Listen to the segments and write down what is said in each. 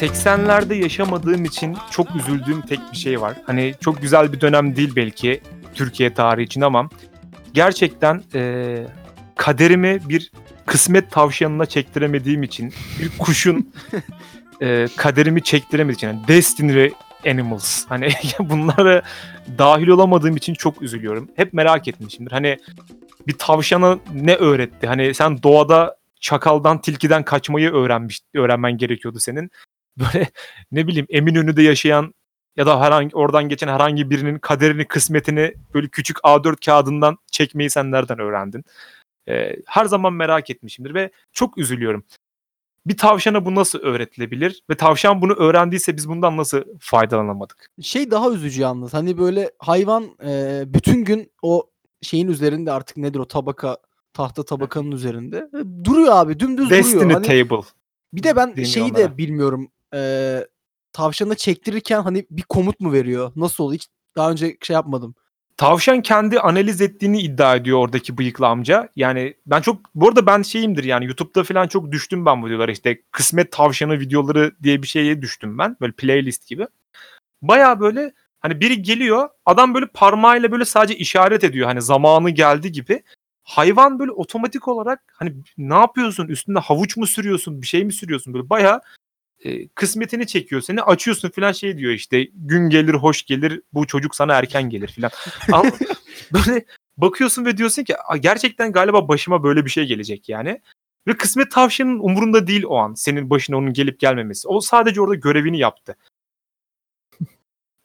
80'lerde yaşamadığım için çok üzüldüğüm tek bir şey var. Hani çok güzel bir dönem değil belki Türkiye tarihi için ama gerçekten e, kaderimi bir kısmet tavşanına çektiremediğim için bir kuşun e, kaderimi çektiremediğim için yani Destiny Animals hani bunlara dahil olamadığım için çok üzülüyorum. Hep merak etmişimdir. Hani bir tavşana ne öğretti? Hani sen doğada çakaldan, tilkiden kaçmayı öğrenmiş, öğrenmen gerekiyordu senin. Böyle ne bileyim Eminönü'de yaşayan ya da herhangi oradan geçen herhangi birinin kaderini, kısmetini böyle küçük A4 kağıdından çekmeyi sen nereden öğrendin? Ee, her zaman merak etmişimdir ve çok üzülüyorum. Bir tavşana bu nasıl öğretilebilir ve tavşan bunu öğrendiyse biz bundan nasıl faydalanamadık? Şey daha üzücü yalnız. Hani böyle hayvan e, bütün gün o şeyin üzerinde artık nedir o tabaka tahta tabakanın üzerinde duruyor abi dümdüz Destiny duruyor. Hani Table. bir de ben deniyor şeyi de bilmiyorum. E, tavşana çektirirken hani bir komut mu veriyor? Nasıl oluyor? Hiç daha önce şey yapmadım. Tavşan kendi analiz ettiğini iddia ediyor oradaki bıyıklı amca. Yani ben çok bu arada ben şeyimdir yani YouTube'da falan çok düştüm ben bu videolara işte kısmet tavşanı videoları diye bir şeye düştüm ben. Böyle playlist gibi. Baya böyle hani biri geliyor adam böyle parmağıyla böyle sadece işaret ediyor hani zamanı geldi gibi. Hayvan böyle otomatik olarak hani ne yapıyorsun üstünde havuç mu sürüyorsun bir şey mi sürüyorsun böyle baya e, kısmetini çekiyor seni açıyorsun filan şey diyor işte gün gelir hoş gelir bu çocuk sana erken gelir filan. Ama böyle bakıyorsun ve diyorsun ki "Aa, gerçekten galiba başıma böyle bir şey gelecek yani. Ve kısmet tavşanın umurunda değil o an senin başına onun gelip gelmemesi. O sadece orada görevini yaptı.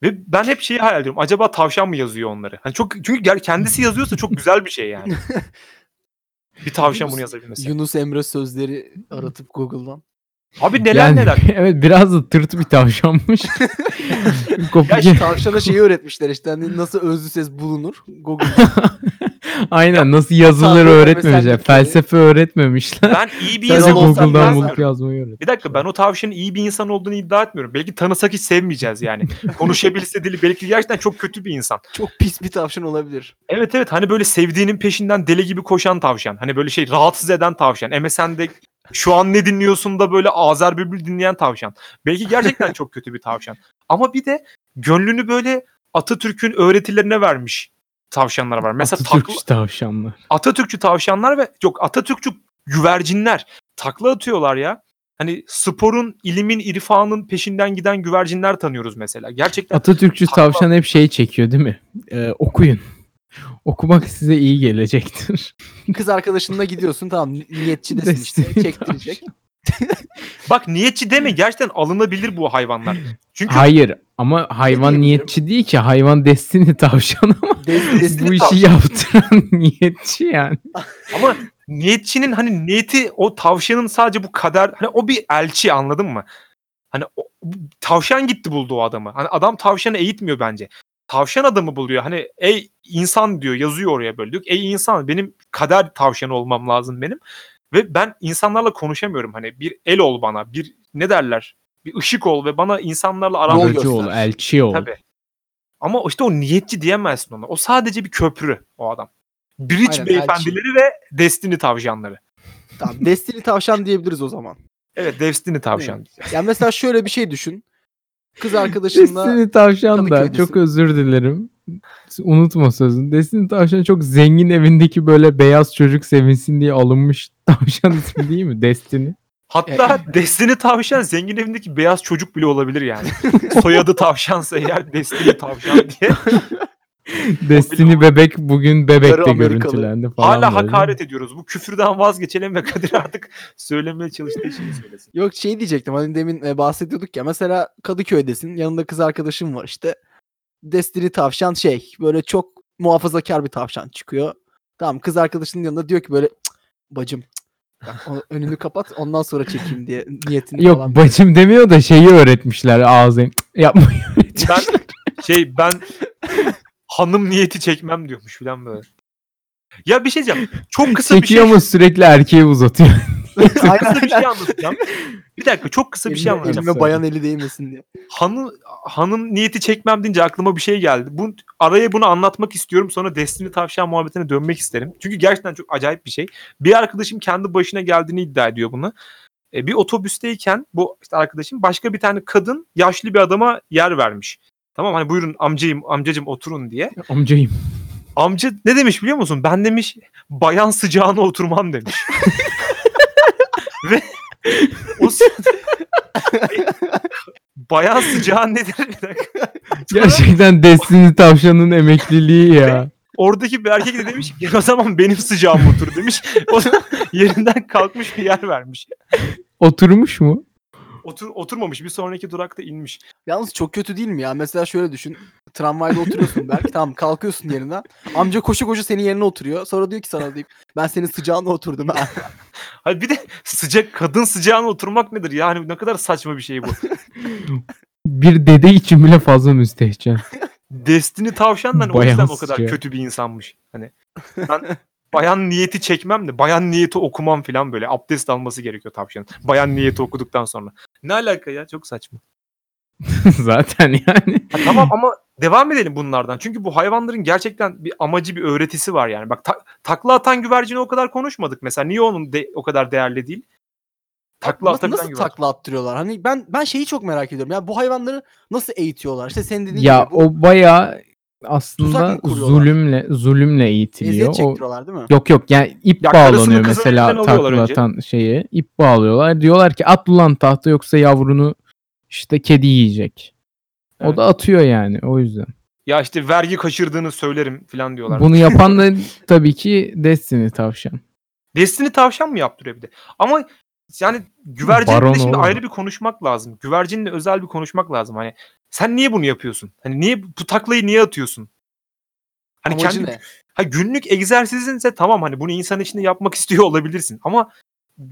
Ve ben hep şeyi hayal ediyorum. Acaba tavşan mı yazıyor onları? Hani çok çünkü kendisi yazıyorsa çok güzel bir şey yani. Bir tavşan bunu yazabilmesi. Yunus Emre sözleri aratıp Google'dan. Abi neler Yani, neler. evet biraz da tırt bir tavşanmış. Ya işte tavşana şeyi öğretmişler işte hani nasıl özlü ses bulunur. Google. Aynen nasıl yazılır öğretmemişler. Felsefe öğretmemişler. Ben iyi bir insan olsam Google'dan bulup yazmayı öğret. Bir dakika ben o tavşanın iyi bir insan olduğunu iddia etmiyorum. Belki tanısak hiç sevmeyeceğiz yani. Konuşabilse dili belki gerçekten çok kötü bir insan. Çok pis bir tavşan olabilir. Evet evet hani böyle sevdiğinin peşinden deli gibi koşan tavşan. Hani böyle şey rahatsız eden tavşan. MSN'de şu an ne dinliyorsun da böyle Azer Bülbül dinleyen tavşan. Belki gerçekten çok kötü bir tavşan. Ama bir de gönlünü böyle Atatürk'ün öğretilerine vermiş tavşanlar var. Mesela Atatürkçü takla- tavşanlar. Atatürkçü tavşanlar ve yok Atatürkçü güvercinler takla atıyorlar ya. Hani sporun, ilimin, irfanın peşinden giden güvercinler tanıyoruz mesela. Gerçekten Atatürkçü Takla- tavşan hep şey çekiyor değil mi? Ee, okuyun. Okumak size iyi gelecektir. Kız arkadaşınla gidiyorsun tamam ni- niyetçi desin işte çektirecek. bak niyetçi deme gerçekten alınabilir bu hayvanlar. Çünkü Hayır ama hayvan niyetçi değil ki. Hayvan destini tavşan ama Des- bu işi tavşan. yaptıran niyetçi yani. ama niyetçinin hani niyeti o tavşanın sadece bu kader hani o bir elçi anladın mı? Hani o, bu- tavşan gitti buldu o adamı. Hani adam tavşanı eğitmiyor bence. Tavşan adamı buluyor. Hani ey insan diyor yazıyor oraya böyle diyor. Ey insan benim kader tavşanı olmam lazım benim. Ve ben insanlarla konuşamıyorum. Hani bir el ol bana. Bir ne derler? Bir ışık ol ve bana insanlarla aram Yol Aracı göster. ol, elçi ol. Tabii. Ama işte o niyetçi diyemezsin ona. O sadece bir köprü o adam. Bridge Aynen, beyefendileri ve Destiny tavşanları. Tamam Destiny tavşan diyebiliriz o zaman. Evet Destiny tavşan. Yani mesela şöyle bir şey düşün. Kız arkadaşınla Destiny tavşan da Kadıköy'desin. çok özür dilerim. Unutma sözünü. Destiny tavşan çok zengin evindeki böyle beyaz çocuk sevinsin diye alınmış tavşan ismi değil mi? Destiny. Hatta Destiny tavşan zengin evindeki beyaz çocuk bile olabilir yani. Soyadı tavşansa eğer Destiny tavşan diye. Destiny bebek bugün bebekte görüntülendi falan. Hala böyle. hakaret ediyoruz. Bu küfürden vazgeçelim ve Kadir artık söylemeye çalıştığı şeyi söylesin. Yok şey diyecektim hani demin e, bahsediyorduk ya mesela Kadıköy'desin yanında kız arkadaşın var işte Destiny tavşan şey böyle çok muhafazakar bir tavşan çıkıyor. Tamam kız arkadaşının yanında diyor ki böyle "Cık, bacım bak, önünü kapat ondan sonra çekeyim diye niyetini Yok falan. bacım demiyor da şeyi öğretmişler ağzını yapmayı. Ben şey ben hanım niyeti çekmem diyormuş falan böyle. Ya bir şey diyeceğim. Çok kısa bir şey, Çekiyor ama sürekli erkeğe uzatıyor. çok kısa bir şey anlatacağım. Bir dakika çok kısa bir şey anlatacağım. elime bayan eli değmesin diye. Hanım, hanım niyeti çekmem deyince aklıma bir şey geldi. Bu, araya bunu anlatmak istiyorum. Sonra Destiny tavşan muhabbetine dönmek isterim. Çünkü gerçekten çok acayip bir şey. Bir arkadaşım kendi başına geldiğini iddia ediyor bunu. E, bir otobüsteyken bu işte arkadaşım başka bir tane kadın yaşlı bir adama yer vermiş. Tamam hani buyurun amcayım amcacım oturun diye. Amcayım. Amca ne demiş biliyor musun? Ben demiş bayan sıcağına oturmam demiş. Ve o sırada bayan sıcağı nedir? Bir dakika. Gerçekten Destiny tavşanın emekliliği ya. Oradaki bir erkek de demiş ki o zaman benim sıcağım otur demiş. O da yerinden kalkmış bir yer vermiş. Oturmuş mu? Otur, oturmamış bir sonraki durakta inmiş. Yalnız çok kötü değil mi ya? Mesela şöyle düşün. Tramvayda oturuyorsun belki. tamam kalkıyorsun yerinden. Amca koşu koşu senin yerine oturuyor. Sonra diyor ki sana deyip ben senin sıcağına oturdum ha. Hayır bir de sıcak kadın sıcağına oturmak nedir? Yani ne kadar saçma bir şey bu. Bir dede için bile fazla müstehcen. Destiny tavşandan o Bayan yüzden o kadar kötü bir insanmış. Hani ben bayan niyeti çekmem de bayan niyeti okumam falan böyle. Abdest alması gerekiyor tavşanın. Bayan niyeti okuduktan sonra. Ne alaka ya? Çok saçma. Zaten yani. Ha, tamam ama devam edelim bunlardan. Çünkü bu hayvanların gerçekten bir amacı, bir öğretisi var yani. Bak ta- takla atan güvercini o kadar konuşmadık mesela. Niye onun de- o kadar değerli değil? Takla nasıl, nasıl güvercin. takla attırıyorlar? Hani ben ben şeyi çok merak ediyorum. Ya bu hayvanları nasıl eğitiyorlar? İşte senin dediğin Ya gibi bu o bayağı Tuzak aslında mı kuruyorlar? zulümle zulümle eğitiliyor. eziyet O, çektiriyorlar değil mi? yok yok yani ip Ya karısını bağlanıyor kızını mesela alıyorlar takla önce. atan şeye. ip bağlıyorlar. Diyorlar ki at ulan tahta yoksa yavrunu işte kedi yiyecek. O Evet. da atıyor yani o yüzden. Ya işte vergi kaçırdığını söylerim falan diyorlar. Bunu yapan da tabii ki Destiny tavşan. Destiny tavşan mı yaptırıyor bir de? Ama yani güvercinle Baron şimdi oğlum. ayrı bir konuşmak lazım. Güvercinle özel bir konuşmak lazım. Hani sen niye bunu yapıyorsun? Hani niye bu taklayı niye atıyorsun? Hani Amacı kendi ne? ha günlük egzersizinse tamam hani bunu insan içinde yapmak istiyor olabilirsin ama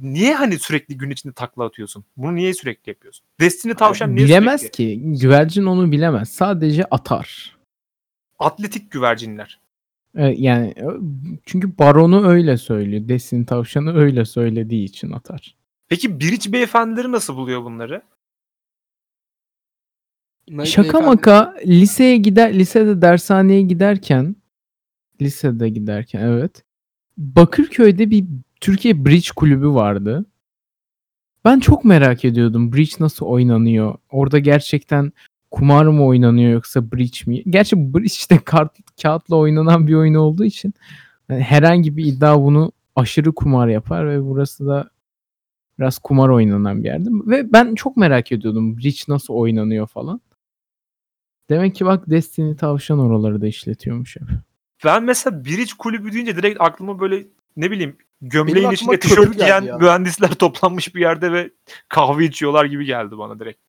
niye hani sürekli gün içinde takla atıyorsun? Bunu niye sürekli yapıyorsun? Destiny tavşan niye Bilemez sürekli? ki. Güvercin onu bilemez. Sadece atar. Atletik güvercinler. E, Yani ö- çünkü baronu öyle söylüyor. Destiny tavşanı öyle söylediği için atar. Peki biriç beyefendileri nasıl buluyor bunları? Ne- Şaka beyefendi- maka liseye gider lisede dershaneye giderken lisede giderken evet. Bakırköy'de bir Türkiye Bridge kulübü vardı. Ben çok merak ediyordum bridge nasıl oynanıyor? Orada gerçekten kumar mı oynanıyor yoksa bridge mi? Gerçi bridge de kart, kağıtla oynanan bir oyun olduğu için hani herhangi bir iddia bunu aşırı kumar yapar ve burası da biraz kumar oynanan bir yerdi. Ve ben çok merak ediyordum bridge nasıl oynanıyor falan. Demek ki bak Destiny tavşan oraları da işletiyormuş hep. Ben mesela biriç kulübü deyince direkt aklıma böyle ne bileyim gömleğin içinde tişört giyen ya. mühendisler toplanmış bir yerde ve kahve içiyorlar gibi geldi bana direkt.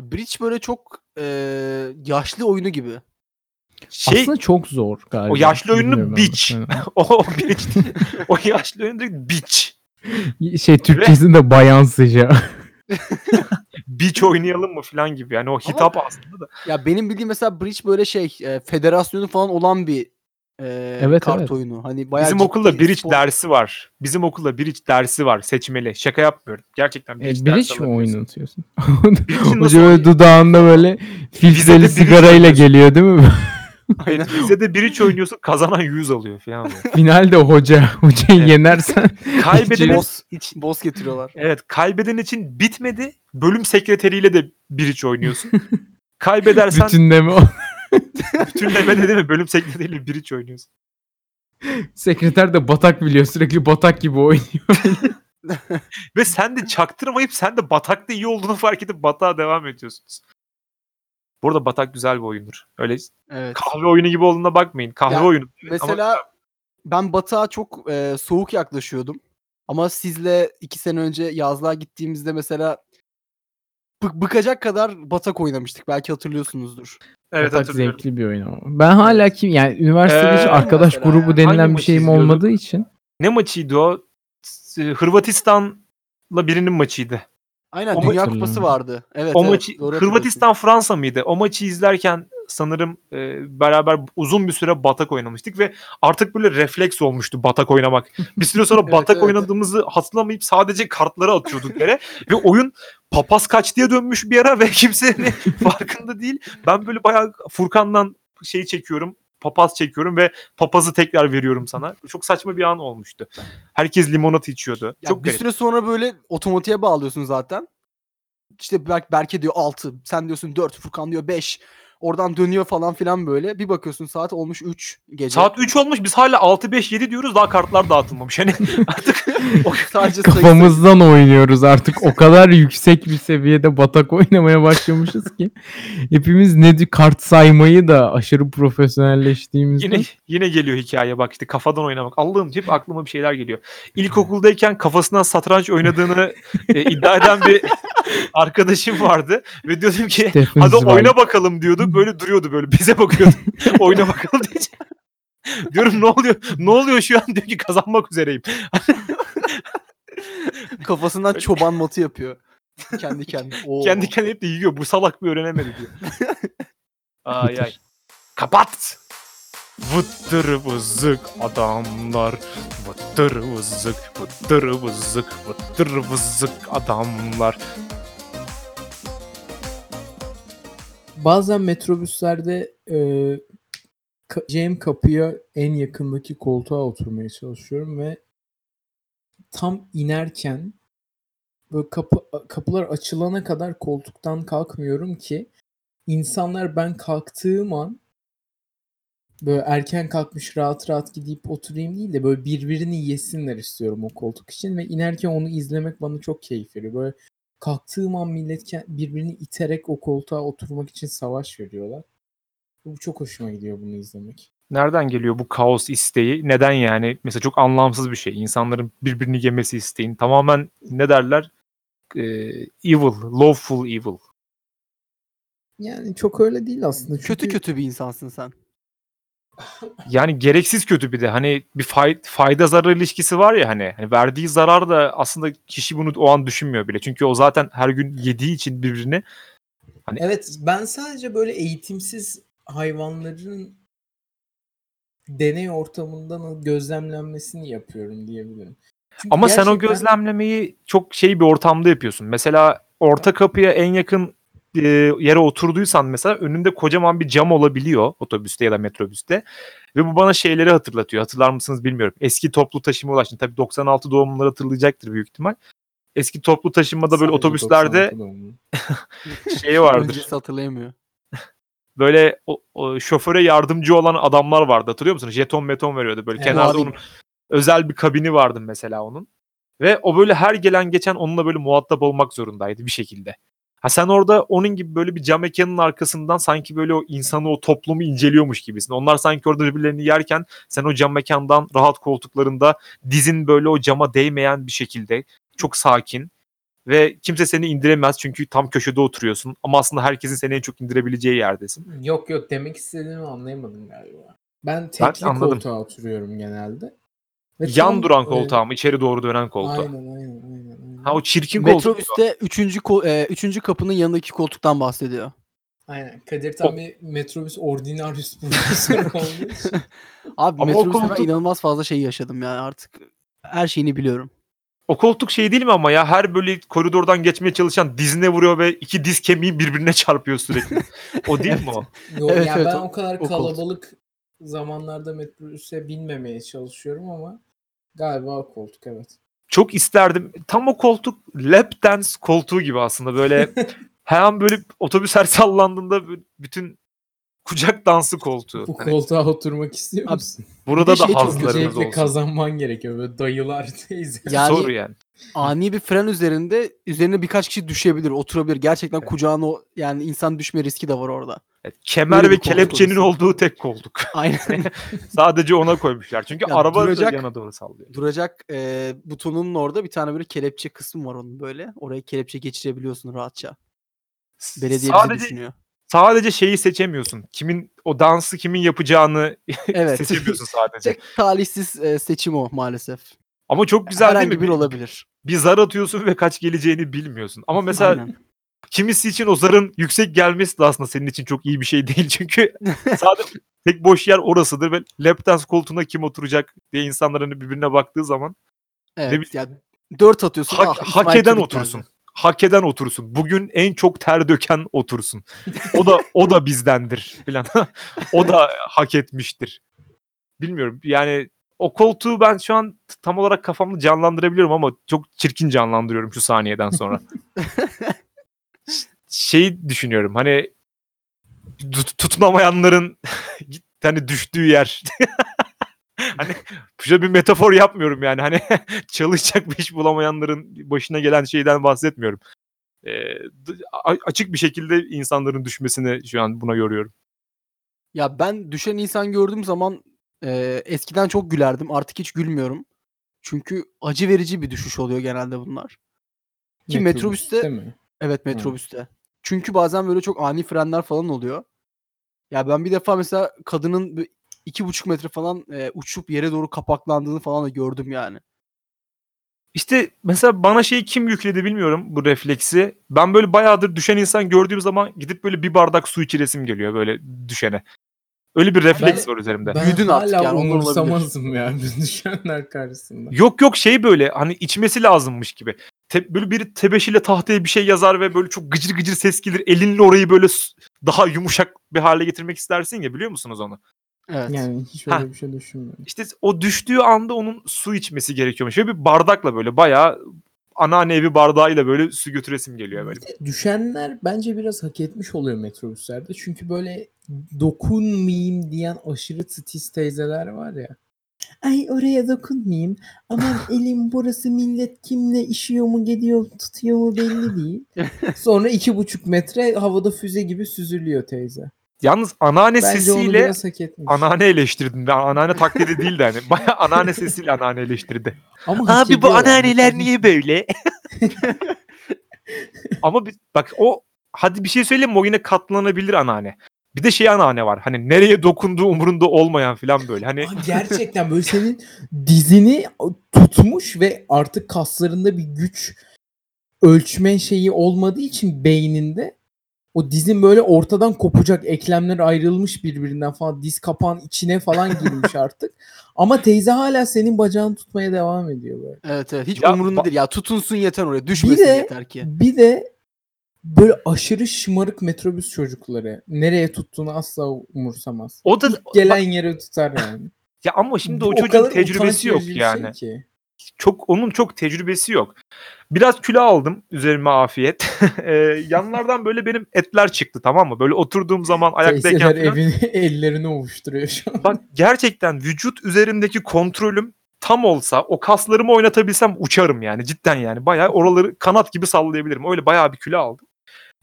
Bridge böyle çok e, yaşlı oyunu gibi. Şey Aslında çok zor galiba. o yaşlı oyunu Bilmiyorum Beach. o, o o yaşlı oyun direkt beach. Şey Türkçesi de bayan sıcağı. Beach oynayalım mı falan gibi. Yani o hitap aslında da. Ya benim bildiğim mesela Bridge böyle şey e, federasyonu falan olan bir e, Evet, kart evet. oyunu. Hani bayağı Bizim okulda bridge spor- dersi var. Bizim okulda bridge dersi var seçmeli. Şaka yapmıyorum. Gerçekten E, bridge, bridge dersi mi oynatıyorsun? Hoca böyle dudağında böyle filtreli bridge sigarayla geliyor değil mi? Evet, bize de bridge oynuyorsun kazanan 100 alıyor falan. böyle. Finalde hoca hocayı Evet. yenersen Kaybeden boss, boss getiriyorlar. Evet kaybeden için bitmedi. Bölüm sekreteriyle de bridge oynuyorsun. Kaybedersen bütün, bütünleme o. bütünlemede değil mi? Bölüm sekreteriyle bridge oynuyorsun. Sekreter de batak biliyor. Sürekli batak gibi oynuyor. Ve sen de çaktırmayıp sen de batakta iyi olduğunu fark edip batağa devam ediyorsunuz. Bu arada batak güzel bir oyundur. Öyle Evet. kahve oyunu gibi olduğuna bakmayın. Kahve Ya, oyunu. Mesela ben Batığa çok e, soğuk yaklaşıyordum. Ama sizle iki sene önce yazlığa gittiğimizde mesela bık- bıkacak kadar batak oynamıştık. Belki hatırlıyorsunuzdur. Evet batak zevkli bir oyun ama. Ben hala kim yani üniversitede hiç Ee, arkadaş mesela grubu denilen bir şeyim olmadığı için. Ne maçıydı o? Hırvatistan'la birinin maçıydı. Aynen O Dünya Kupası vardı. Evet, o evet, maçı. Hırvatistan Fransa mıydı? O maçı izlerken sanırım e, beraber uzun bir süre batak oynamıştık ve artık böyle refleks olmuştu batak oynamak. Bir süre sonra Evet, batak evet. oynadığımızı hatırlamayıp sadece kartları atıyorduk yere ve oyun papaz kaç diye dönmüş bir ara ve kimse hani farkında değil. Ben böyle bayağı Furkan'dan şey çekiyorum. Papaz çekiyorum ve papazı tekrar veriyorum sana. Çok saçma bir an olmuştu. Herkes limonata içiyordu. Ya Çok bir garip. süre sonra böyle otomatiğe bağlıyorsun zaten. İşte Berk, Berke diyor 6, sen diyorsun 4, Furkan diyor 5. Oradan dönüyor falan filan böyle. Bir bakıyorsun saat olmuş 3 gece. Saat 3 olmuş biz hala 6 5 7 diyoruz daha kartlar dağıtılmamış. Hani artık sadece sayısı- Kafamızdan oynuyoruz artık. O kadar yüksek bir seviyede batak oynamaya başlamışız ki. Hepimiz ne kart saymayı da aşırı profesyonelleştiğimizde. yine yine geliyor hikaye bak işte kafadan oynamak. Allah'ım hep aklıma bir şeyler geliyor. İlkokuldayken kafasından satranç oynadığını e, iddia eden bir arkadaşım vardı ve diyordum ki Stefan hadi Zweig. oyna bakalım diyorduk. Böyle duruyordu böyle bize bakıyordu. oyna bakalım diye. Diyorum ne oluyor? Ne oluyor şu an? Diyor ki kazanmak üzereyim. kafasından çoban matı yapıyor. Kendi kendine. Oo. Kendi kendine hep de yiyor. Bu salak bir öğrenemedi diyor. ay ay. Kapat. Vıttır vızık adamlar. Vıttır vızık, vıttır vızık, vıttır vızık adamlar. Bazen metrobüslerde e, Cem kapıya en yakındaki koltuğa oturmaya çalışıyorum ve tam inerken böyle kapı kapılar açılana kadar koltuktan kalkmıyorum ki insanlar ben kalktığım an böyle erken kalkmış rahat rahat gidip oturayım değil de böyle birbirini yesinler istiyorum o koltuk için ve inerken onu izlemek bana çok keyif veriyor. Böyle kalktığım an millet birbirini iterek o koltuğa oturmak için savaş veriyorlar. Bu çok hoşuma gidiyor bunu izlemek. Nereden geliyor bu kaos isteği? Neden yani? Mesela çok anlamsız bir şey. İnsanların birbirini yemesi isteğin. Tamamen ne derler? Ee, evil, lawful evil. Yani çok öyle değil aslında. Kötü Çünkü kötü bir insansın sen. Yani gereksiz kötü bir de. Hani bir fay- fayda zarar ilişkisi var ya hani. hani verdiği zarar da aslında kişi bunu o an düşünmüyor bile. Çünkü o zaten her gün yediği için birbirini Evet ben sadece böyle eğitimsiz hayvanların deney ortamından gözlemlenmesini yapıyorum diyebilirim. Çünkü Ama sen o gerçekten- gözlemlemeyi çok şey bir ortamda yapıyorsun. Mesela orta kapıya en yakın e, yere oturduysan mesela önünde kocaman bir cam olabiliyor otobüste ya da metrobüste. Ve bu bana şeyleri hatırlatıyor. Hatırlar mısınız bilmiyorum. Eski toplu taşıma ulaştım. Tabii 96 doğumluları hatırlayacaktır büyük ihtimal. Eski toplu taşımada böyle Sadece otobüslerde 96 doğumlu. şey vardır. Öncesi hatırlayamıyor. Böyle o, o şoföre yardımcı olan adamlar vardı. Hatırlıyor musunuz? Jeton meton veriyordu böyle. Evet. Kenarda onun özel bir kabini vardı mesela onun. Ve o böyle her gelen geçen onunla böyle muhatap olmak zorundaydı bir şekilde. Ha sen orada onun gibi böyle bir cam mekanın arkasından sanki böyle o insanı o toplumu inceliyormuş gibisin. Onlar sanki orada birbirlerini yerken sen o cam mekandan rahat koltuklarında dizin böyle o cama değmeyen bir şekilde çok sakin ve kimse seni indiremez çünkü tam köşede oturuyorsun ama aslında herkesin seni en çok indirebileceği yerdesin. Yok yok demek istediğimi anlayamadım galiba. Ben tekli anladım. koltuğa oturuyorum genelde. Ve Yan duran e, koltuğa mı? içeri doğru dönen koltuğa. Aynen aynen aynen. aynen. Ha o çirkin koltuk. Metrobüste 3. Ko- e, üçüncü kapının yanındaki koltuktan bahsediyor. Aynen. Kadir tam bir metrobüs ordinarius. Abi Ama o metrobüste ben koltuk- inanılmaz fazla şey yaşadım yani artık. Her şeyini biliyorum. O koltuk şey değil mi ama ya her böyle koridordan geçmeye çalışan dizine vuruyor ve iki diz kemiği birbirine çarpıyor sürekli. O değil mi o? Yo, Evet, ya evet, ben o- o kadar o koltuk. Zamanlarda metrobüse binmemeye çalışıyorum ama galiba koltuk evet. Çok isterdim. Tam o koltuk lap dance koltuğu gibi aslında böyle her an böyle otobüs her sallandığında bütün kucak dansı koltuğu. Bu Hani koltuğa oturmak istiyor Abi, musun? burada bir da şey çok Öncelikle olsun. kazanman gerekiyor böyle dayılar teyzeler. Yani- Soru yani. Ani bir fren üzerinde üzerine birkaç kişi düşebilir, oturabilir. Gerçekten Evet. kucağına o yani insan düşme riski de var orada. Evet, kemer Böyle ve koltuk kelepçenin olursa. olduğu tek koltuk. Aynen. Sadece ona koymuşlar. Çünkü Ya araba duracak- yana doğru sallıyor. Duracak e, butonunun orada bir tane böyle kelepçe kısmı var onun böyle. Oraya kelepçe geçirebiliyorsun rahatça. Belediye bizi sadece düşünüyor. Sadece şeyi seçemiyorsun. Kimin o dansı kimin yapacağını Evet. seçemiyorsun sadece. Tek talihsiz e, seçim o maalesef. Ama çok güzel değil Herhangi mi? bir olabilir. Bir zar atıyorsun ve kaç geleceğini bilmiyorsun. Ama mesela Aynen. kimisi için o zarın yüksek gelmesi de aslında senin için çok iyi bir şey değil. Çünkü sadece tek boş yer orasıdır ve lap dance koltuğuna kim oturacak diye insanların birbirine baktığı zaman Evet. bir- Yani 4 atıyorsun. hak, ah, hak eden otursun. geldi. Hak eden otursun. Bugün en çok ter döken otursun. O da o da bizdendir falan. o da hak etmiştir. Bilmiyorum. Yani o koltuğu ben şu an tam olarak kafamda canlandırabiliyorum ama çok çirkin canlandırıyorum şu saniyeden sonra. Şeyi düşünüyorum. Hani tut- tutunamayanların hani düştüğü yer. hani şöyle bir metafor yapmıyorum yani. Hani çalışacak bir iş bulamayanların başına gelen şeyden bahsetmiyorum. A- açık bir şekilde insanların düşmesini şu an buna yoruyorum. Ya ben düşen insan gördüğüm zaman e, eskiden çok gülerdim. Artık hiç gülmüyorum. Çünkü acı verici bir düşüş oluyor genelde bunlar. Ki metrobüste mi? evet metrobüste. Çünkü bazen böyle çok ani frenler falan oluyor. Ya ben bir defa mesela kadının bir iki buçuk metre falan e, uçup yere doğru kapaklandığını falan da gördüm yani. İşte mesela bana şeyi kim yükledi bilmiyorum bu refleksi. Ben böyle bayağıdır düşen insan gördüğüm zaman gidip böyle bir bardak su içiresim geliyor böyle düşene. Öyle bir refleks var üzerimde. Ben Büyüdün artık hala yani, umursamazım ya düşenler karşısında. Yok yok şey böyle hani içmesi lazımmış gibi. Te- böyle biri tebeşiyle tahtaya bir şey yazar ve böyle çok gıcır gıcır ses gelir. Elinle orayı böyle daha yumuşak bir hale getirmek istersin ya biliyor musunuz onu? Evet. Yani hiç öyle bir şey düşünmüyorum. İşte o düştüğü anda onun su içmesi gerekiyormuş. Şöyle bir bardakla böyle bayağı anneanne evi bardağıyla böyle su götüresim geliyor böyle. Düşenler bence biraz hak etmiş oluyor metrobüslerde. Çünkü böyle dokunmayayım diyen aşırı titiz teyzeler var ya. Ay oraya dokunmayayım. Aman elim burası millet kimle işiyor mu gidiyor tutuyor mu belli değil. Sonra iki buçuk metre havada füze gibi süzülüyor teyze. Yalnız anneanne Bence onu sesiyle biraz hak etmiş. anneanne eleştirdim. Ben anneanne taklidi değil de hani. Bayağı anneanne sesiyle anneanne eleştirdi. Ama hak Abi bu anneanneler niye böyle? Ama bir, bak o hadi bir şey söyleyeyim mi? O yine katlanabilir anneanne. Bir de şey anneanne var. Hani nereye dokunduğu umurunda olmayan falan böyle. Hani Abi gerçekten böyle senin dizini tutmuş ve artık kaslarında bir güç ölçme şeyi olmadığı için beyninde o dizin böyle ortadan kopacak eklemler ayrılmış birbirinden falan diz kapağın içine falan girmiş artık. Ama teyze hala senin bacağını tutmaya devam ediyor böyle. Evet evet. Hiç Ya umurunda değil. Ya tutunsun yeter oraya. Düşmesin de- yeter ki. Bir de böyle aşırı şımarık metrobüs çocukları nereye tuttuğunu asla umursamaz. o da İlk gelen yere tutar yani. ya ama şimdi Bu o çocuğun tecrübesi yok bir şey yani. ki. Çok onun çok tecrübesi yok. Biraz kilo aldım üzerime afiyet. Ee, yanlardan böyle benim etler çıktı tamam mı? Böyle oturduğum zaman ayaktayken falan. evini ellerini ovuşturuyor şu an. Bak gerçekten vücut üzerimdeki kontrolüm tam olsa o kaslarımı oynatabilsem uçarım yani cidden yani. Bayağı oraları kanat gibi sallayabilirim. Öyle bayağı bir kilo aldım.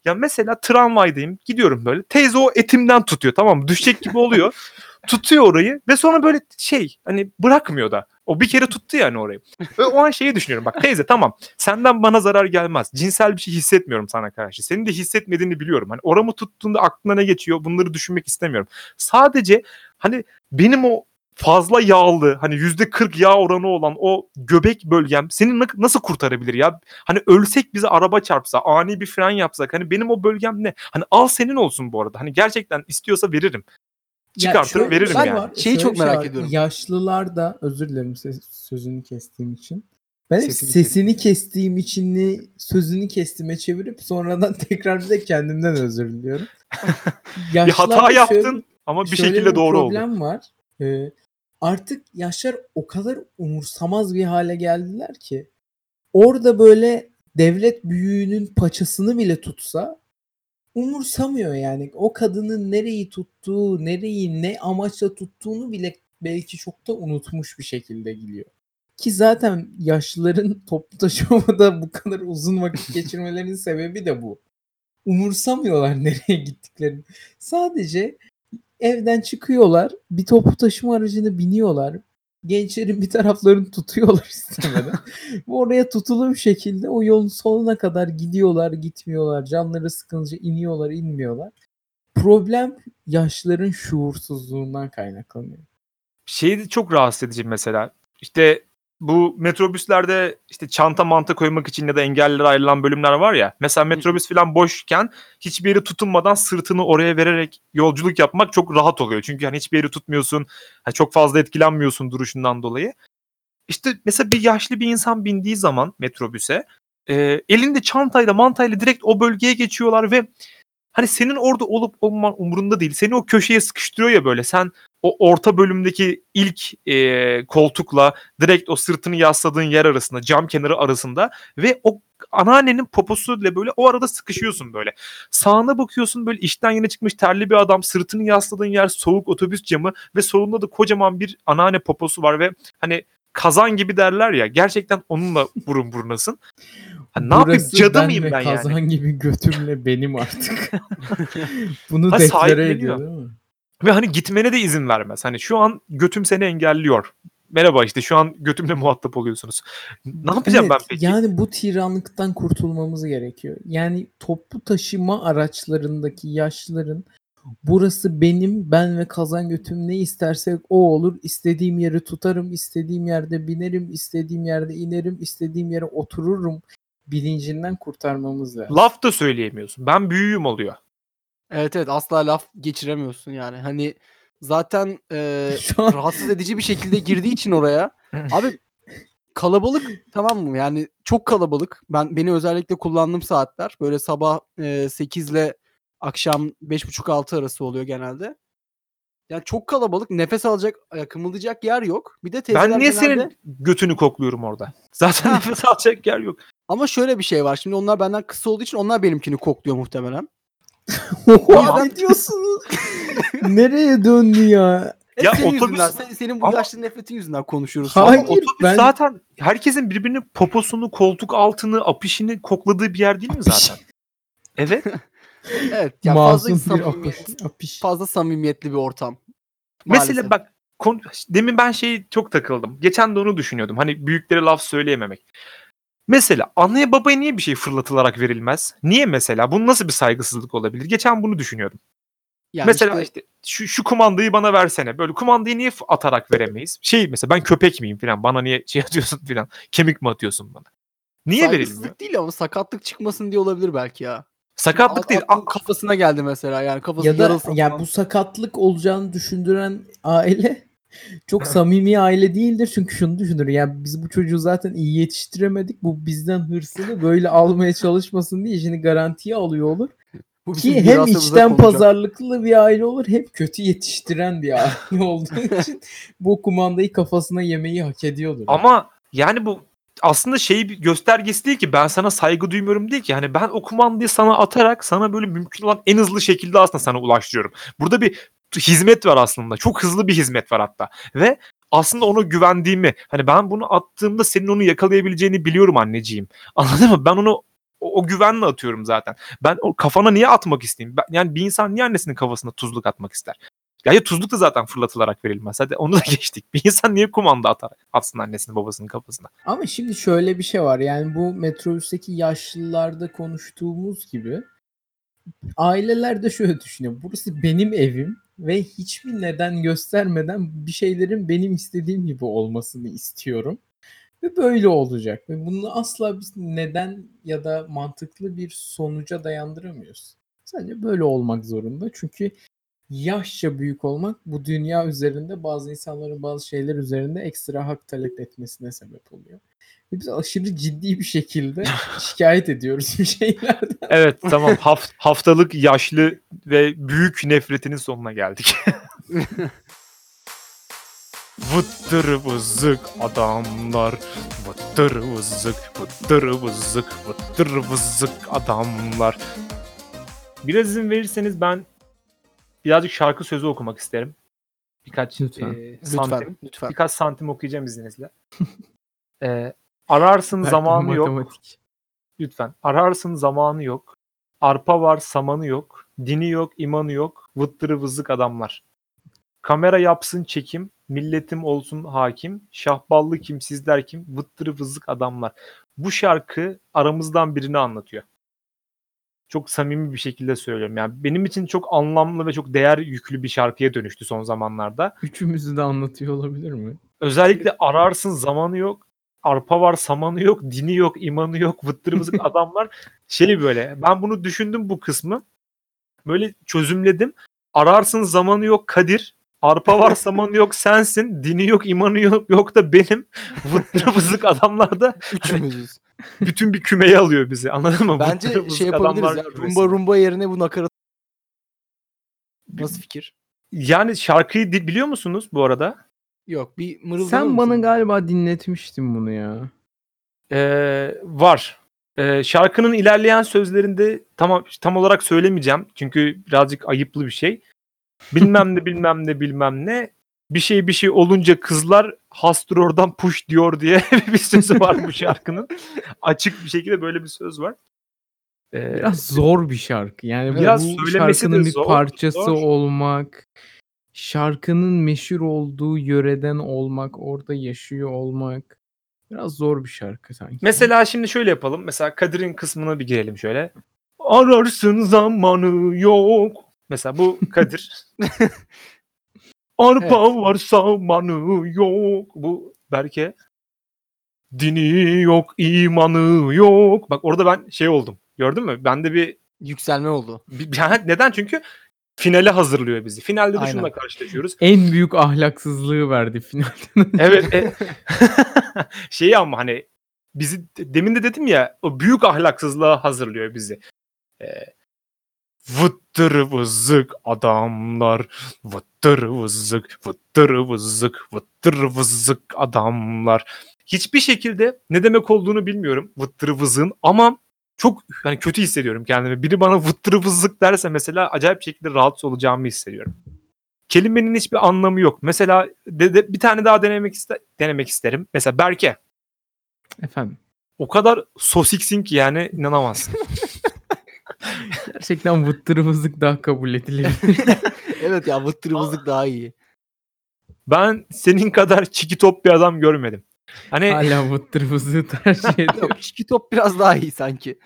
Ya mesela tramvaydayım gidiyorum böyle. Teyze o etimden tutuyor tamam mı? Düşecek gibi oluyor. tutuyor orayı ve sonra böyle şey hani bırakmıyor da. O bir kere tuttu yani orayı. Ve o an şeyi düşünüyorum bak teyze tamam senden bana zarar gelmez. Cinsel bir şey hissetmiyorum sana karşı. Senin de hissetmediğini biliyorum. Hani oramı tuttuğunda aklına ne geçiyor bunları düşünmek istemiyorum. Sadece hani benim o fazla yağlı hani yüzde 40 yağ oranı olan o göbek bölgem seni na- nasıl kurtarabilir ya? Hani ölsek bize araba çarpsa ani bir fren yapsak hani benim o bölgem ne? Hani al senin olsun bu arada. Hani gerçekten istiyorsa veririm. Çıkartır bir veririm şey yani. var, Şeyi çok bir şey merak var. ediyorum. Yaşlılarda özür dilerim ses- sözünü kestiğim için. Ben hep Sesini sesini, kestiğim için ni sözünü kestime çevirip sonradan tekrar bir de kendimden özür diliyorum. Bir hata yaptın şöyle- ama bir şöyle şekilde doğru oldu. problem var. Ee, artık yaşlar o kadar umursamaz bir hale geldiler ki orada böyle devlet büyüğünün paçasını bile tutsa umursamıyor yani. O kadının nereyi tuttuğu, nereyi ne amaçla tuttuğunu bile belki çok da unutmuş bir şekilde gidiyor. Ki zaten yaşlıların toplu taşımada bu kadar uzun vakit geçirmelerinin sebebi de bu. Umursamıyorlar nereye gittiklerini. Sadece evden çıkıyorlar, bir toplu taşıma aracına biniyorlar. Gençlerin bir taraflarını tutuyorlar istemeden. Oraya tutulu bir şekilde o yolun sonuna kadar gidiyorlar, gitmiyorlar. Canları sıkılınca iniyorlar, inmiyorlar. Problem yaşlıların şuursuzluğundan kaynaklanıyor. Şey de çok rahatsız edici mesela. İşte bu metrobüslerde işte çanta manta koymak için ya da engellilere ayrılan bölümler var ya. Mesela metrobüs falan boşken hiçbir yeri tutunmadan sırtını oraya vererek yolculuk yapmak çok rahat oluyor. Çünkü hani hiçbir yeri tutmuyorsun. hani çok fazla etkilenmiyorsun duruşundan dolayı. İşte mesela bir yaşlı bir insan bindiği zaman metrobüse e, elinde çantayla mantayla direkt o bölgeye geçiyorlar ve hani senin orada olup olman umurunda değil. Seni o köşeye sıkıştırıyor ya böyle. Sen o orta bölümdeki ilk e, koltukla direkt o sırtını yasladığın yer arasında, cam kenarı arasında ve o anneannenin poposuyla böyle o arada sıkışıyorsun böyle. Sağına bakıyorsun böyle işten yeni çıkmış terli bir adam sırtını yasladığın yer soğuk otobüs camı ve solunda da kocaman bir anneanne poposu var ve hani kazan gibi derler ya gerçekten onunla burun burunasın. Ha, ne yapayım cadı mıyım ben kazan yani? gibi götümle benim artık. Bunu Ha, deklare ediyor değil mi? Ve hani gitmene de izin vermez. Hani şu an götüm seni engelliyor. Merhaba işte şu an götümle muhatap oluyorsunuz. Ne yapacağım Evet, ben peki? Yani bu tiranlıktan kurtulmamız gerekiyor. Yani toplu taşıma araçlarındaki yaşlıların burası benim ben ve kazan götüm ne istersek o olur. İstediğim yeri tutarım, istediğim yerde binerim, istediğim yerde inerim, istediğim yere otururum bilincinden kurtarmamız lazım. Laf da söyleyemiyorsun. Ben büyüğüm oluyor. Evet evet asla laf geçiremiyorsun yani. Hani zaten e, Şu an rahatsız edici bir şekilde girdiği için oraya. Abi kalabalık tamam mı? Yani çok kalabalık. Ben beni özellikle kullandığım saatler böyle sabah e, 8 ile akşam 5.30-6 arası oluyor genelde. Yani çok kalabalık. Nefes alacak, e, kımıldayacak yer yok. Bir de teyzeler Ben niye genelde... senin götünü kokluyorum orada? Zaten nefes alacak yer yok. Ama şöyle bir şey var. Şimdi onlar benden kısa olduğu için onlar benimkini kokluyor muhtemelen. Oha, ne diyorsunuz? Nereye döndü ya? Hep Ya senin otobüs- yüzünden, sen- senin bu Ama- yaşlı nefretin yüzünden konuşuyoruz. Hayır, Ama Otobüs ben- zaten herkesin birbirinin poposunu, koltuk altını, apişini kokladığı bir yer değil mi zaten? evet. Evet. Ya fazla, Masum bir samimiyet, apış. fazla samimiyetli bir ortam. Mesela Maalesef. bak kon- demin ben şeyi çok takıldım. Geçen de onu düşünüyordum. Hani büyüklere laf söyleyememek. Mesela anneye babaya niye bir şey fırlatılarak verilmez? Niye mesela? Bu nasıl bir saygısızlık olabilir? Geçen bunu düşünüyordum. Yani mesela işte- işte, şu, şu kumandayı bana versene. Böyle kumandayı niye atarak veremeyiz? Şey mesela ben köpek miyim falan. Bana niye şey atıyorsun falan. Kemik mi atıyorsun bana? Niye verilmiyor? Saygısızlık değil ama sakatlık çıkmasın diye olabilir belki ya. Sakatlık At- değil. atın kafasına geldi mesela yani kafası Ya da yarılsa ya falan. bu sakatlık olacağını düşündüren aile çok samimi aile değildir. Çünkü şunu düşünür. Ya biz bu çocuğu zaten iyi yetiştiremedik. Bu bizden hırsını böyle almaya çalışmasın diye işini garantiye alıyor olur. Bu Ki hem içten konacak. pazarlıklı bir aile olur hem kötü yetiştiren bir aile olduğu için bu kumandayı kafasına yemeyi hak ediyordur. Ama yani bu aslında şey bir göstergesi değil ki ben sana saygı duymuyorum değil ki. Hani ben o kumandayı sana atarak sana böyle mümkün olan en hızlı şekilde aslında sana ulaştırıyorum. Burada bir hizmet var aslında. Çok hızlı bir hizmet var hatta. Ve aslında ona güvendiğimi hani ben bunu attığımda senin onu yakalayabileceğini biliyorum anneciğim. Anladın mı? Ben onu o, o güvenle atıyorum zaten. Ben o kafana niye atmak isteyeyim? Ben, yani bir insan niye annesinin kafasına tuzluk atmak ister? Ya, ya tuzluk da zaten fırlatılarak verilmez. Hadi onu da geçtik. Bir insan niye kumanda atar atsın annesinin babasının kafasına? Ama şimdi şöyle bir şey var. Yani bu metrobüsteki yaşlılarda konuştuğumuz gibi aileler de şöyle düşünüyor. Burası benim evim ve hiçbir neden göstermeden bir şeylerin benim istediğim gibi olmasını istiyorum. Ve böyle olacak. Ve bunu asla biz neden ya da mantıklı bir sonuca dayandıramıyoruz. Sadece böyle olmak zorunda. Çünkü yaşça büyük olmak bu dünya üzerinde bazı insanların bazı şeyler üzerinde ekstra hak talep etmesine sebep oluyor. Biz aşırı ciddi bir şekilde şikayet ediyoruz bir şeylerden. Evet tamam Haft- haftalık yaşlı ve büyük nefretinin sonuna geldik. Vıttır vızık adamlar Vıttır vızık vıttır vızık vıttır vızık adamlar Biraz izin verirseniz ben birazcık şarkı sözü okumak isterim. Birkaç Lütfen. e, santim, Lütfen, lütfen. birkaç santim okuyacağım izninizle. E, ararsın zamanı yok. Matematik. Lütfen. Ararsın zamanı yok. Arpa var samanı yok. Dini yok imanı yok. Vıttırı vızık adamlar. Kamera yapsın çekim. Milletim olsun hakim. Şahballı kim sizler kim? Vıttırı vızık adamlar. Bu şarkı aramızdan birini anlatıyor. Çok samimi bir şekilde söylüyorum. Yani benim için çok anlamlı ve çok değer yüklü bir şarkıya dönüştü son zamanlarda. Üçümüzü de anlatıyor olabilir mi? Özellikle ararsın zamanı yok. Arpa var samanı yok. Dini yok imanı yok. Vıttır vızık adamlar. Şey böyle ben bunu düşündüm bu kısmı. Böyle çözümledim. Ararsın zamanı yok Kadir. Arpa var samanı yok sensin. Dini yok imanı yok yok da benim. Vıttır vızık adamlar da Üçümüzüz. bütün bir kümeye alıyor bizi. Anladın mı? Bence Vıttır şey vızık yapabiliriz adamlar ya. kümesi. Rumba rumba yerine bu nakarat. Nasıl fikir? Yani şarkıyı di- biliyor musunuz bu arada? Yok bir mırıldanır Sen bana mısın? galiba dinletmiştin bunu ya. Ee, var. Ee, şarkının ilerleyen sözlerinde tam tam olarak söylemeyeceğim. Çünkü birazcık ayıplı bir şey. Bilmem ne bilmem ne bilmem ne. Bir şey bir şey olunca kızlar hastır oradan push diyor diye bir sözü var bu şarkının. Açık bir şekilde böyle bir söz var. Ee, Biraz zor bir şarkı. Yani Biraz bu söylemesi şarkının de bir zor, parçası zor. olmak, şarkının meşhur olduğu yöreden olmak, orada yaşıyor olmak biraz zor bir şarkı sanki. Mesela şimdi şöyle yapalım. Mesela Kadir'in kısmına bir girelim şöyle. Ararsın zamanı yok. Mesela bu Kadir. Arpa var zamanı yok. Bu Berke. Dini yok, imanı yok. Bak orada ben şey oldum. Gördün mü? Bende bir, Yükselme oldu. bir- bir- neden? Çünkü finale hazırlıyor bizi. Finalde de Aynen. şununla karşılaşıyoruz. en büyük ahlaksızlığı verdi finalde. Evet. E, şeyi ama hani bizi demin de dedim ya o büyük ahlaksızlığa hazırlıyor bizi. E, vıttır vızık adamlar vıttır vızık vıttır vızık vıttır vızık adamlar. Hiçbir şekilde ne demek olduğunu bilmiyorum vıttır vızığın ama çok yani kötü hissediyorum kendimi. Biri bana vıttır vızık derse mesela acayip şekilde rahatsız olacağımı hissediyorum kelimenin hiçbir anlamı yok. Mesela de, de- bir tane daha denemek iste, denemek isterim. Mesela Berke Efendim. o kadar sosiksin ki yani inanamazsın. Gerçekten vıttırımızlık daha kabul edilebilir. evet ya vıttır vızık daha iyi. ben senin kadar çiki top bir adam görmedim. Hani Hala vıttırımızlığı tercih ediyor. Yok çiki top biraz daha iyi sanki.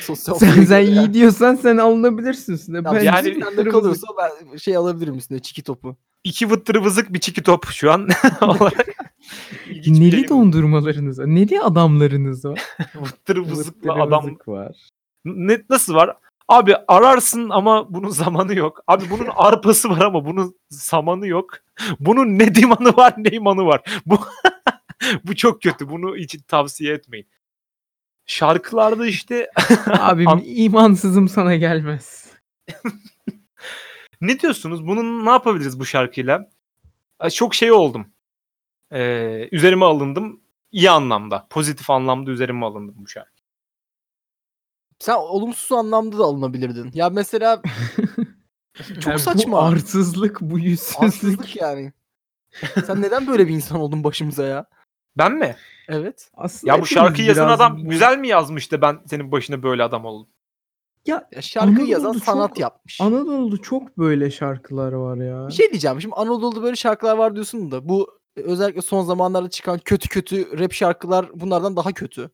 Sosyal sen sen iyi diyorsan sen alınabilirsin üstüne. Ya Ben yani- yani sende kalıyorsa ben şey alabilirim üstüne çiki topu. iki vıttır vızık bir çiki top şu an olarak. İlginç bir Neli bu. dondurmalarınız var? Neli adamlarınız var? Vıttır vızıkla adam var. ne, nasıl var? Abi ararsın ama bunun zamanı yok. Abi bunun arpası var ama bunun zamanı yok. Bunun ne dimanı var ne imanı var. Bu bu çok kötü. Bunu hiç tavsiye etmeyin. Şarkılarda işte Abim An- imansızım sana gelmez. ne diyorsunuz? Bunun ne yapabiliriz bu şarkıyla? Çok şey oldum. Ee, üzerime alındım. İyi anlamda. Pozitif anlamda üzerime alındım bu şarkı. Sen olumsuz anlamda da alınabilirdin. Ya mesela çok Yani saçma. Bu arsızlık, bu yüzsüzlük. Haksızlık yani. Sen neden böyle bir insan oldun başımıza ya? Ben mi? Evet. Aslında Ya bu şarkıyı yazan biraz adam güzel mi yazmış da ben senin başına böyle adam oldum? Ya Ya şarkıyı Anadolu'da yazan çok- sanat yapmış. Anadolu'da çok böyle şarkılar var ya. Bir şey diyeceğim. Şimdi Anadolu'da böyle şarkılar var diyorsun da bu özellikle son zamanlarda çıkan kötü kötü rap şarkılar bunlardan daha kötü.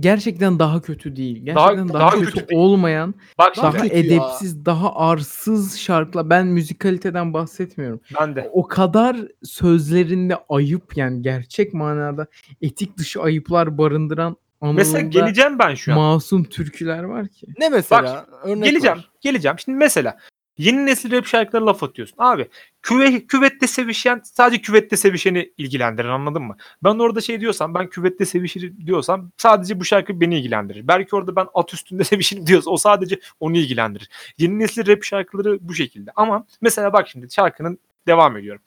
Gerçekten daha kötü değil. Daha- Gerçekten daha, daha kötü, kötü değil. olmayan, Bak Daha daha kötü ya. edepsiz, daha arsız şarkılar. Ben müzikaliteden bahsetmiyorum. ben de. O kadar sözlerinde ayıp yani gerçek manada etik dışı ayıplar barındıran Mesela geleceğim ben şu an. masum türküler var ki. Ne mesela? Örnek geleceğim. var. Geleceğim. Şimdi mesela yeni nesil rap şarkılara laf atıyorsun. Abi küve, küvette sevişen sadece küvette sevişeni ilgilendirir anladın mı? Ben orada şey diyorsam ben küvette sevişirim diyorsam sadece bu şarkı beni ilgilendirir. Belki orada ben at üstünde sevişirim diyorsa o sadece onu ilgilendirir. Yeni nesil rap şarkıları bu şekilde. Ama mesela bak şimdi şarkının devam ediyorum.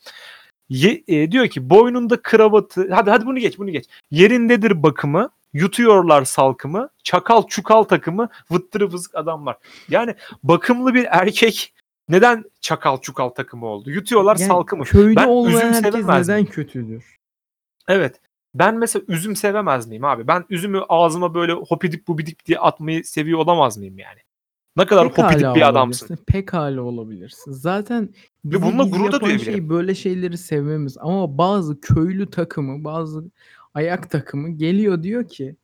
Ye- e, diyor ki boynunda kravatı hadi hadi bunu geç bunu geç. Yerindedir bakımı yutuyorlar salkımı çakal çukal takımı vıttırı vızık adamlar. Yani bakımlı bir erkek neden çakal çukal takımı oldu? Yutuyorlar Yani salkımı. Köyde Ben olmayan üzüm herkes sevemez neden miyim? kötüdür? Evet. Ben mesela üzüm sevemez miyim abi? Ben üzümü ağzıma böyle hopidik bubidik diye atmayı seviyor olamaz mıyım yani? Ne kadar hopidik Pekala bir adamsın. olabilirsin, Pekala olabilirsin. Zaten bizi bununla gurur da duyabilirim. şey böyle şeyleri sevmemiz. Ama bazı köylü takımı, bazı ayak takımı geliyor diyor ki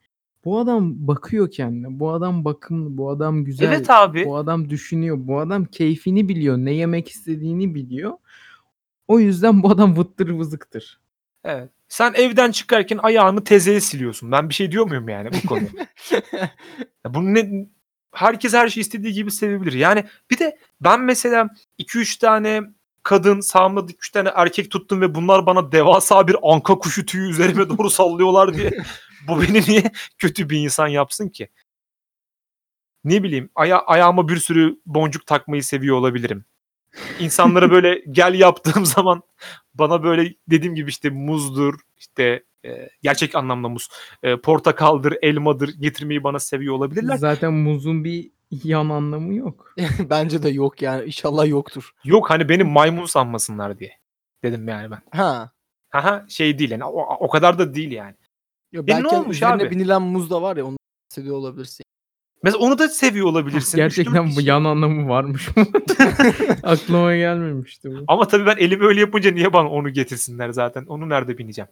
bu adam bakıyor kendine. Bu adam bakımlı, bu adam güzel. Evet abi. Bu adam düşünüyor. Bu adam keyfini biliyor. Ne yemek istediğini biliyor. O yüzden bu adam vıttır vızıktır. Evet. Sen evden çıkarken ayağını tezeye siliyorsun. Ben bir şey diyor muyum yani bu konuya? Ya bunu ne herkes her şeyi istediği gibi sevebilir. Yani bir de ben mesela 2-3 tane kadın sağımda 2-3 tane erkek tuttum ve bunlar bana devasa bir anka kuşu tüyü üzerime doğru sallıyorlar diye Bu beni niye kötü bir insan yapsın ki? Ne bileyim aya ayağıma bir sürü boncuk takmayı seviyor olabilirim. İnsanlara böyle gel yaptığım zaman bana böyle dediğim gibi işte muzdur, işte e, gerçek anlamda muz, e, portakaldır, elmadır getirmeyi bana seviyor olabilirler. Zaten muzun bir yan anlamı yok. Bence de yok yani. İnşallah yoktur. Yok hani beni maymun sanmasınlar diye dedim yani ben. Ha. Haha şey değil yani o, o kadar da değil yani. Ya E, ne belki olmuş üzerine abi? binilen muz da var ya onu seviyor olabilirsin. Mesela onu da seviyor olabilirsin. Gerçekten bu yan anlamı varmış mı? Aklıma gelmemişti bu. Ama tabii ben elimi öyle yapınca niye bana onu getirsinler zaten? Onu nerede bineceğim?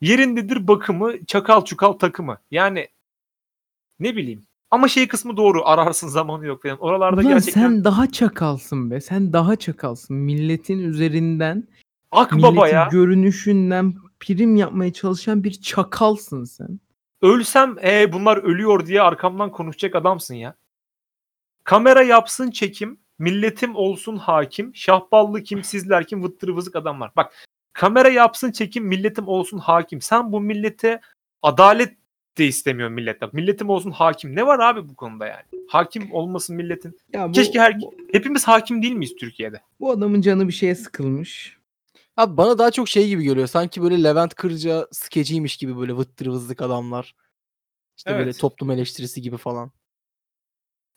Yerindedir bakımı, çakal çukal takımı. Yani ne bileyim. Ama şey kısmı doğru. Ararsın zamanı yok falan. Oralarda Ulan gerçekten sen daha çakalsın be. Sen daha çakalsın. Milletin üzerinden, akbaba milletin ya. görünüşünden prim yapmaya çalışan bir çakalsın sen. Ölsem e bunlar ölüyor diye arkamdan konuşacak adamsın ya. Kamera yapsın çekim, milletim olsun hakim, şahballı kim sizler kim vıttırı vızık adamlar. Bak kamera yapsın çekim, milletim olsun hakim. Sen bu millete adalet de istemiyorsun millete. Milletim olsun hakim. Ne var abi bu konuda yani? Hakim olmasın milletin. Ya bu, Keşke her bu, hepimiz hakim değil miyiz Türkiye'de? bu adamın canı bir şeye sıkılmış. Abi bana daha çok şey gibi geliyor. Sanki böyle Levent Kırca skeciymiş gibi böyle vıttır vızlık adamlar. İşte böyle Evet. toplum eleştirisi gibi falan.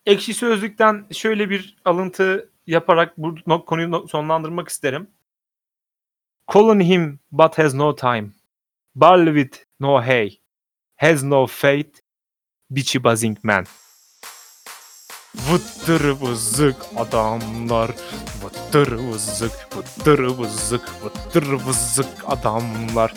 Ekşi Sözlük'ten şöyle bir alıntı yaparak bu konuyu sonlandırmak isterim. Calling him but has no time. Barley with no hay. Has no faith. Bitchy buzzing man. Vıttır vızık adamlar. Vıttır vızık, vıttır vızık, vıttır vızık adamlar.